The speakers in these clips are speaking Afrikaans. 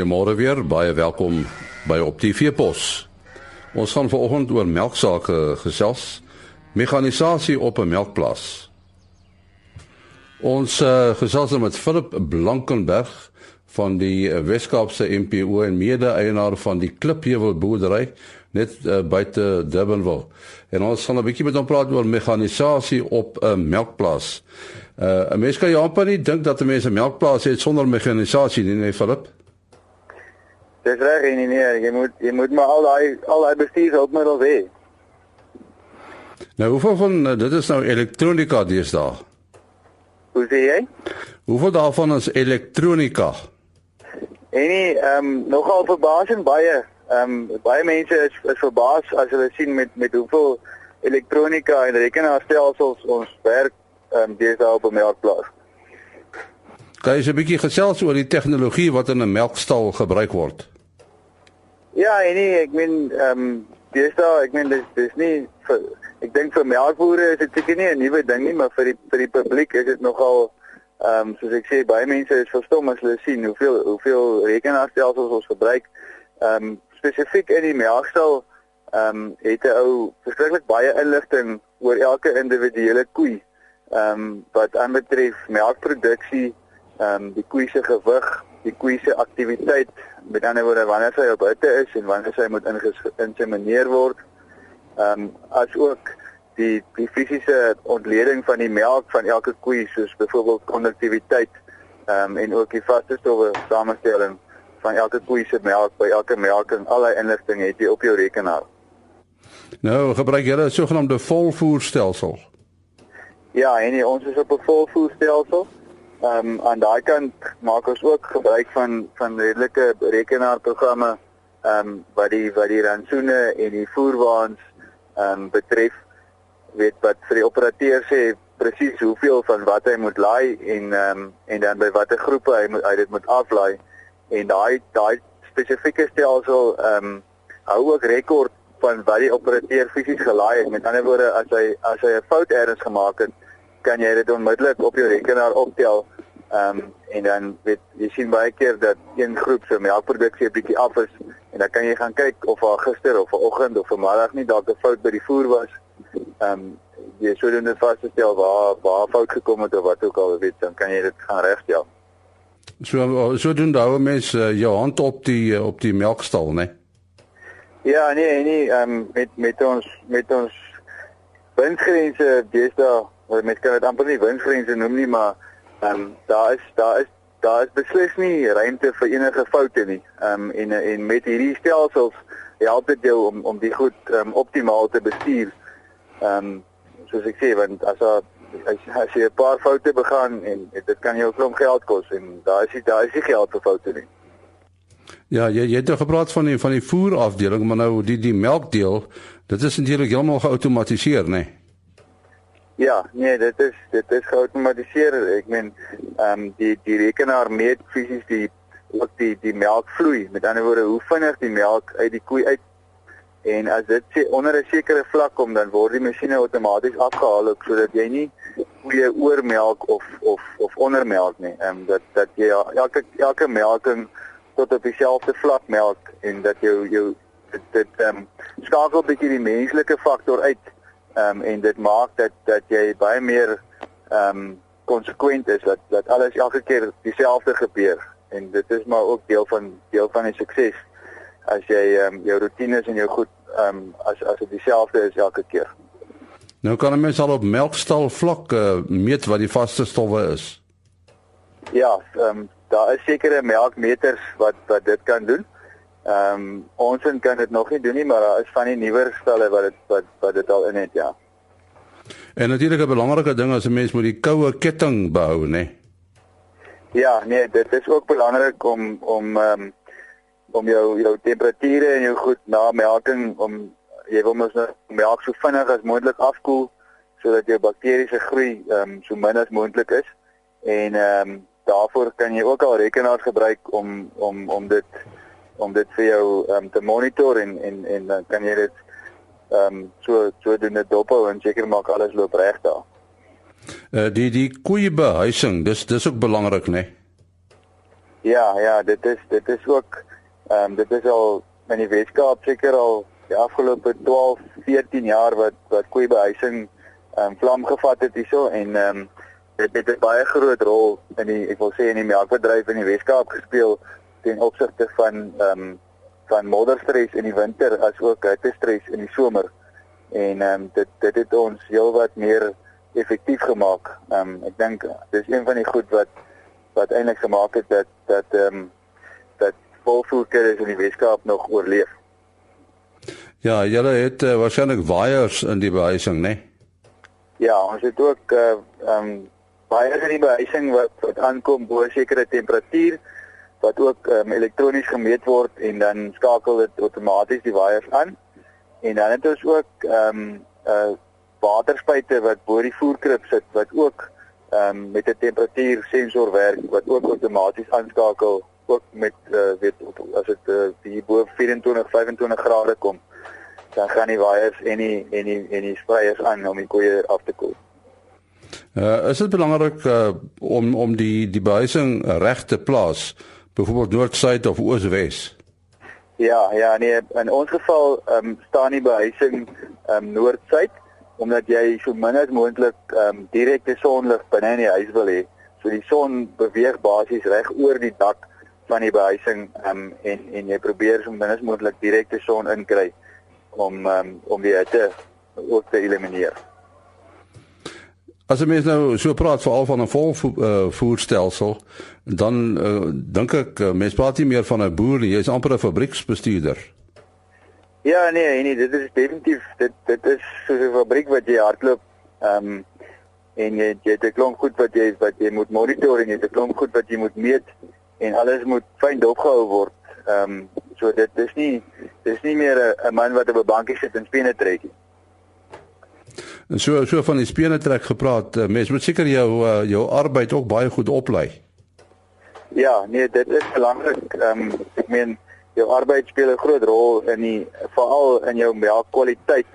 Goeiemôre weer, baie welkom by op die Veepos. Ons gaan vanoggend oor melksake gesels, mekanisasie op 'n melkplaas. Ons uh, gesels met Philip Blankenberg van die Weskaapse MPO en mede-eienaar van die Klipheuwel boerdery net uh, buite Durbanville. En ons gaan 'n bietjie met hom praat oor mekanisasie op 'n melkplaas. Uh, 'n Mens kan jou amper nie dink dat 'n mens 'n melkplaas het sonder mekanisasie nie, nee Philip. Dis reg nee nee, jy moet jy moet maar al daai al daai bestuurshulpmiddels hê. Nou hoeveel van uh, dit is nou elektronika deesdae? Hoe sê jy? Hoeveel daarvan is elektronika? En nie ehm um, nogal verbasend baie. Ehm um, baie mense is is verbaas as hulle sien met met hoeveel elektronika en rekenaarstelsels ons werk ehm um, deesdae op 'n melkplaas. Kan jy 'n bietjie gesels oor die tegnologie wat in 'n melkstal gebruik word? Ja, nie, ek meen ehm um, deesdae, ek meen dis dis nie vir ek dink vir melkbore is dit seker nie 'n nuwe ding nie, maar vir die vir die publiek is dit nogal ehm um, soos ek sê baie mense is verstom as hulle sien hoeveel hoeveel rekenaarstelsels ons gebruik. Ehm um, spesifiek in die melkstal ehm um, het 'n ou verskriklik baie inligting oor elke individuele koe. Ehm um, wat aanbetref melkproduksie, ehm um, die koe se gewig, die koe se aktiwiteit, met ander woorde wanneer sy op hitte is en wanneer sy moet insemineer word. Ehm um, as ook die die fisiese ontleding van die melk van elke koe soos byvoorbeeld konduktiwiteit ehm um, en ook die vaste stowwe samestelling van elke koe se melk by elke melking, al die inligting het jy op jou rekenaar. Nou, gebruik jy 'n sogenaamde volvoerstelsel? Ja, en nie, ons is op 'n volvoerstelsel. Ehm um, aan daai kant maak ons ook gebruik van van redelike rekenaarprogramme ehm um, wat die wat die rantsoene en die voerwaans ehm um, betref weet wat vir die operateur sê presies hoeveel van wat hy moet laai en ehm um, en dan by watter groepe hy moet hy dit moet aflaai en daai daai spesifieke stelsel ehm um, hou ook rekord van wat die operateur fisies gelaai het. Met ander woorde, as hy as hy 'n fout eers gemaak het, kan jy dit onmiddellik op jou rekenaar optel. Ehm um, en dan weet jy sien baie keer dat een groep se melkproduksie 'n bietjie af is en dan kan jy gaan kyk of daar gister of vanoggend of vanmiddag nie dalk 'n fout by die voer was. Ehm um, jy sou dan net vasstel waar waar fout gekom het of wat ook al weet, dan kan jy dit gaan regstel. So so doen daai mense uh, jou hand op die uh, op die melkstal, né? Ja, nee, nee, ehm um, met met ons met ons winsgrense deesdae, wat mense kan dit amper nie winsgrense noem nie, maar ehm um, daar is daar is daar is beslis nie ruimte vir enige foute nie. Ehm um, en en met hierdie stelsels help dit jou om om die goed um, optimaal te bestuur. Ehm um, soos ek sê, want as daar as, as jy 'n paar foute begaan en dit kan jou 'n klomp geld kos en daar is nie daar is nie geld vir foute nie. Ja, jy jy het nou gepraat van die van die voerafdeling, maar nou die die melkdeel, dit is eintlik heeltemal geautomatiseer, né? Nee? Ja, nee, dit is dit is geautomatiseer. Ek meen, ehm um, die die rekenaar meet fisies die ook die die melkvloei. Met ander woorde, hoe vinnig die melk uit die koei uit en as dit sê onder 'n sekere vlak kom, dan word die masjiene outomaties afgehaal ook sodat jy nie koeie oormelk of of of ondermelk nie. Ehm um, dat dat jy elke elke melking tot op dieselfde vlak melk en dat jou jou dit ehm um, skakel bietjie die menslike faktor uit ehm um, en dit maak dat dat jy baie meer ehm um, konsekwent is dat dat alles elke keer dieselfde gebeur en dit is maar ook deel van deel van die sukses as jy ehm um, jou rotines en jou goed ehm um, as as dit dieselfde is elke keer. Nou kan 'n mens al op melkstal vlak uh, meet wat die vaste stowwe is. Ja, ehm um, daar is sekere melkmeters wat wat dit kan doen. Ehm um, ons kan dit nog nie doen nie, maar daar is van die nuwer stalle wat dit wat wat dit al in het, ja. En natuurlik 'n belangrike ding as 'n mens moet die koue ketting behou, né? Ja, nee, dit is ook belangrik om om ehm um, om jou jou temperature en jou goed na melking om jy wil mos nou melk so vinnig as moontlik afkoel sodat jou bakteriese groei ehm um, so min as moontlik is. En ehm um, daarvoor kan jy ook al rekenaars gebruik om om om dit om dit vir jou um, te monitor en en en dan kan jy dit ehm um, so so doen dit dop hou en seker maak alles loop reg daar. Uh die die koeie behuising, dis dis ook belangrik, né? Nee? Ja, ja, dit is dit is ook ehm um, dit is al in die Weskaap seker al die afgelope 12, 14 jaar wat wat koeibehuising ehm um, vlam gevat het hierso en ehm um, dit het 'n baie groot rol in die ek wil sê in die melkbedryf in die Weskaap gespeel ten opsigte van ehm um, van modderstres in die winter as ook hittestres in die somer. En ehm um, dit dit het ons heelwat meer effektief gemaak. Ehm um, ek dink dis een van die goed wat wat eintlik gemaak het dat dat ehm um, dat volvoerkuddes in die Weskaap nog oorleef. Ja, julle het uh, waarskynlik waaiers in die behuising, né? Nee? Ja, ons het ook eh, ehm uh, um, waaiers in die behuising wat wat aankom bo 'n sekere temperatuur wat ook um, elektronies gemeet word en dan skakel dit outomaties die waaiers aan. En dan het ons ook ehm um, uh waterspuite wat bo die voerkrib sit wat ook ehm um, met 'n temperatuur sensor werk wat ook outomaties aanskakel ook met uh, weet as dit uh, hier bo 24 25 grade kom dan gaan die waaiers en die en die en die spreiers aan om die koeie af te koel. Uh is dit belangrik uh, om om die die behuising reg te plaas byvoorbeeld noord-suid of oos-wes? Ja, ja, nee, in ons geval ehm um, staan die behuising ehm um, noord-suid omdat jy so min as moontlik ehm um, direkte sonlig binne in die huis wil hê. So die son beweeg basies reg oor die dak van die behuising ehm um, en en jy probeer so min as moontlik direkte son inkry om um, om die hitte ook te elimineer. As jy mens nou so praat veral van 'n vol uh, voerstelsel, dan uh, dink ek uh, mens praat nie meer van 'n boer nie, jy's amper 'n fabrieksbestuurder. Ja nee, nee, dit is definitief dit dit is so 'n fabriek wat jy hardloop. Ehm um, en jy jy het 'n klomp goed wat jy wat jy moet monitor en jy het 'n klomp goed wat jy moet meet en alles moet fyn dopgehou word. Ehm um, so dit is nie dis nie meer 'n man wat op 'n bankie sit en spene trek nie. En so so van die spene trek gepraat, uh, mens moet seker jou uh, jou arbeid ook baie goed oplei. Ja, nee, dit is belangrik. Ehm um, ek meen jou arbeid speel 'n groot rol in die veral in jou melkkwaliteit.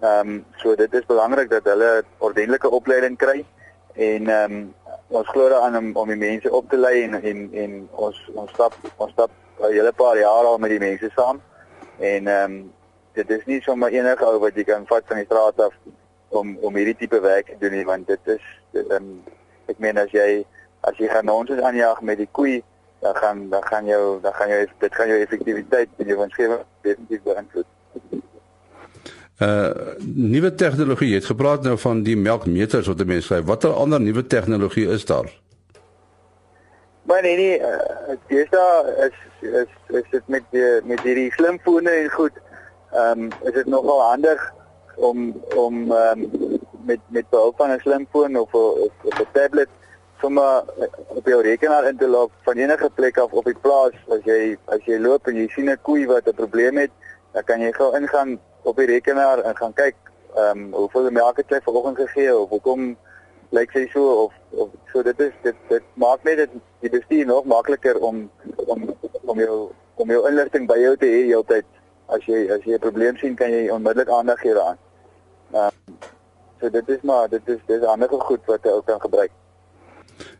Ehm um, so dit is belangrik dat hulle ordentlike opleiding kry en ehm um, ons glo daaraan om om die mense op te lei en en en ons ons stap ons stap 'n hele paar jaar al met die mense saam. En ehm um, dit is nie sommer enige ou wat jy kan vat van die straat af om om hierdie tipe werk te doen nie want dit is ehm um, ek meen as jy as jy gaan ons aanjaag met die koei dan gaan dan gaan jou dan gaan jou dit gaan jou effektiwiteit en jou winsgewing definitief beïnvloed. Uh nuwe tegnologie, jy het gepraat nou van die melkmeters wat mense skryf. Watter ander nuwe tegnologie is daar? Maar nee nee, uh, daar is is is dit met die met hierdie slimfone en goed. Ehm um, is dit nogal handig om om um, met met behulp van 'n slimfoon of 'n of 'n tablet sommer op jou rekenaar in te log van enige plek af op die plaas as jy as jy loop en jy sien 'n koei wat 'n probleem het, dan kan jy gou ingaan op die rekenaar en gaan kyk ehm um, hoeveel melk het sy vanoggend gegee of hoekom lyk sy so of of so dit is dit dit maak net dit die bestuur nog makliker om om om jou om jou inligting by jou te hê heeltyd as jy as jy 'n probleem sien kan jy onmiddellik aandag gee daaraan. Ehm um, so dit is maar dit is dis ander goed wat jy ook kan gebruik.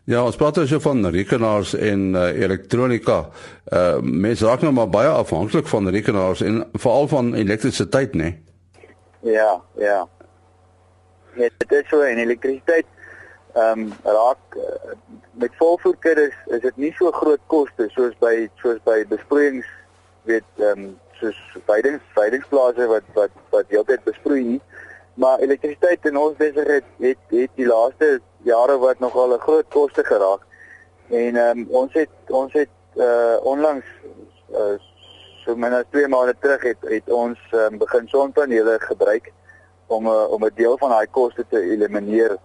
Ja, ons praat dus van rekenaars en uh, elektronika. Uh mense raak nou maar baie afhanklik van rekenaars en veral van elektrisiteit, né? Nee? Ja, ja. Ja, dit is so en elektrisiteit ehm um, raak uh, met volvoerkuddes is dit nie so groot koste soos by soos by besproeiings weet ehm um, soos veidings veidingsplase wat wat wat heeltyd besproei nie. Maar elektrisiteit in ons besigheid het het die laaste jare wat nogal 'n groot koste geraak. En ehm um, ons het ons het uh onlangs uh, so min as 2 maande terug het het ons um, begin sonpanele gebruik om uh, om 'n deel van daai koste te elimineer.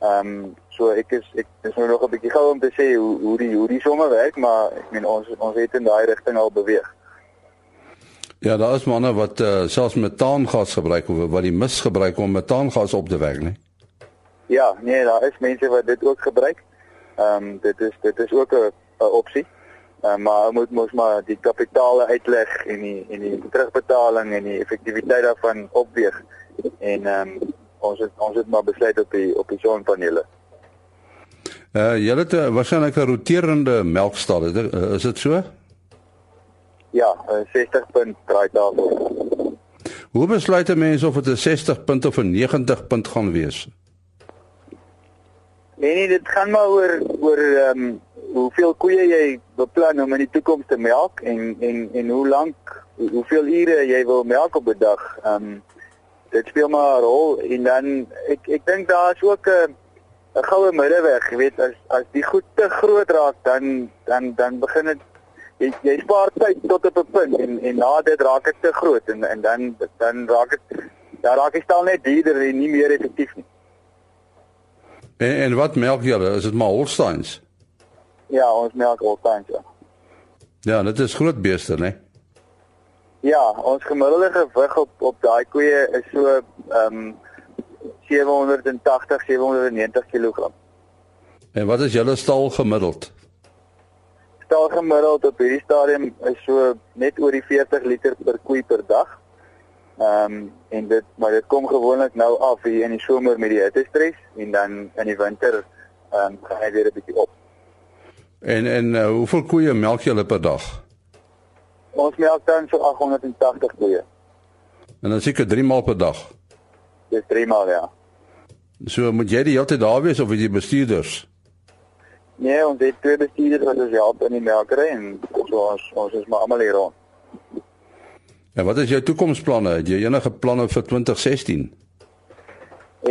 Ehm um, so ek is ek is nou nog 'n bietjie gou om te sê hoe hoe die hoe die somme werk, maar ek meen ons ons het in daai rigting al beweeg. Ja, daar is manne wat uh, selfs metaangas gebruik of wat die mis gebruik om metaangas op te wek, né? Ja, nee, daar is mense wat dit ook gebruik. Ehm um, dit is dit is ook 'n opsie. Um, maar moet mos maar die kapitaal uitleg en die en die terugbetaling en die effektiwiteit daarvan opweeg. En ehm um, ons het ons het maar besluit op die op die sonpanele. Uh jy het waarskynlik 'n roterende melkstal, is dit so? Ja, 'n 60 punt draaitafel. Hoe besluit 'n mens of dit 'n 60 punt of 'n 90 punt gaan wees? Nee, nee, dit gaan maar oor oor ehm um, hoeveel koeie jy beplan om in die toekoms te melk en en en hoe lank hoeveel ure jy wil melk op 'n dag. Ehm um, dit speel maar 'n rol en dan ek ek dink daar is ook 'n 'n goue middeweg, jy weet, as as die goed te groot raak dan dan dan begin dit jy jy spaar tyd tot op 'n punt en en na dit raak dit te groot en en dan dan raak dit ja raak dit stel net duurder en nie meer effektief nie. En en wat melk julle? Is dit maar Holsteins? Ja, ons melk Holsteins. Ja, ja dit is groot beeste, né? Ja, ons gemiddelde gewig op op daai koeie is so ehm um, 780 790 kg. En wat is julle stal gemiddeld? Stel gemiddeld op hierdie stadium is so net oor die 40 liter per koei per dag. Ehm um, en dit maar dit kom gewoonlik nou af hier in die somer met die hittestres en dan in die winter ehm um, gaan hy weer 'n bietjie op. En en uh, hoeveel koeie melk jy per dag? Ons melk dan so 880 koeie. En dan seker 3 maal per dag. Dis 3 maal ja. So moet jy die hele tyd daar wees of jy bestuurders? Nee, ons het twee bestuurders wat ons help in die melkery en so ons ons is maar almal hier rond. En wat is jou toekomsplanne? Het jy enige planne vir 2016?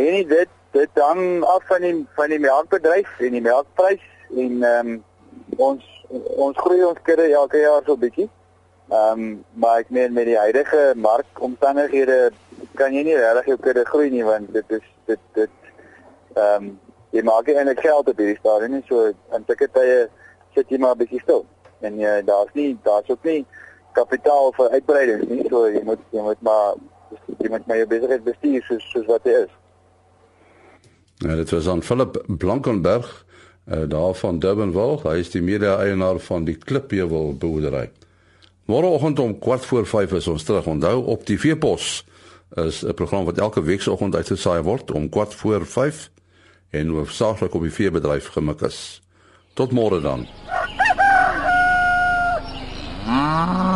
En dit dit hang af van die van die melkbedryf en die melkprys en ehm um, ons ons groei ons kudde elke jaar so bietjie. Ehm um, maar ek meen met die huidige markomstandighede kan jy nie regtig jou kudde groei nie want dit is dit dit ehm um, jy maak nie eintlik geld op hierdie stadium nie. So in sulke tye sit jy maar 'n bietjie stil. En jy daar's nie daar's ook nie kapitaal vir uitbreiding nie. So jy moet jy moet maar jy moet maar jou besigheid bestuur soos soos wat dit is. Ja, dit was aan Philip Blankenberg uh, daar van Durbanville. Hy is die mede-eienaar van die Klipheuwel boerdery. Môreoggend om kwart voor 5 is ons terug. Onthou op die Veepos is 'n program wat elke week se oggend uitgesaai word om kwart voor 5 en hoofsaaklik op die veebedryf gemik is. Tot môre dan. Ah.